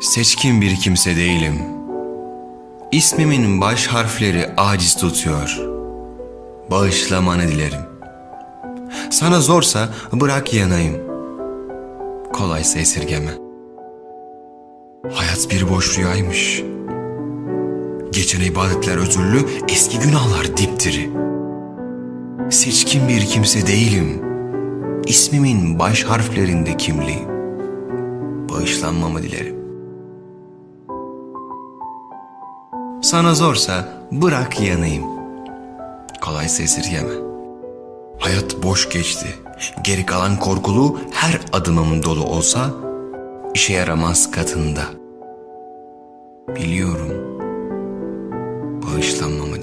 Seçkin bir kimse değilim. İsmimin baş harfleri aciz tutuyor. Bağışlamanı dilerim. Sana zorsa bırak yanayım. Kolaysa esirgeme. Hayat bir boş rüyaymış. Geçen ibadetler özürlü, eski günahlar dipdiri. Seçkin bir kimse değilim. İsmimin baş harflerinde kimliğim. Bağışlanmamı dilerim. Sana zorsa bırak yanayım. Kolaysa esirgeme. Hayat boş geçti. Geri kalan korkulu her adımım dolu olsa işe yaramaz katında. Biliyorum. Bağışlanmamı.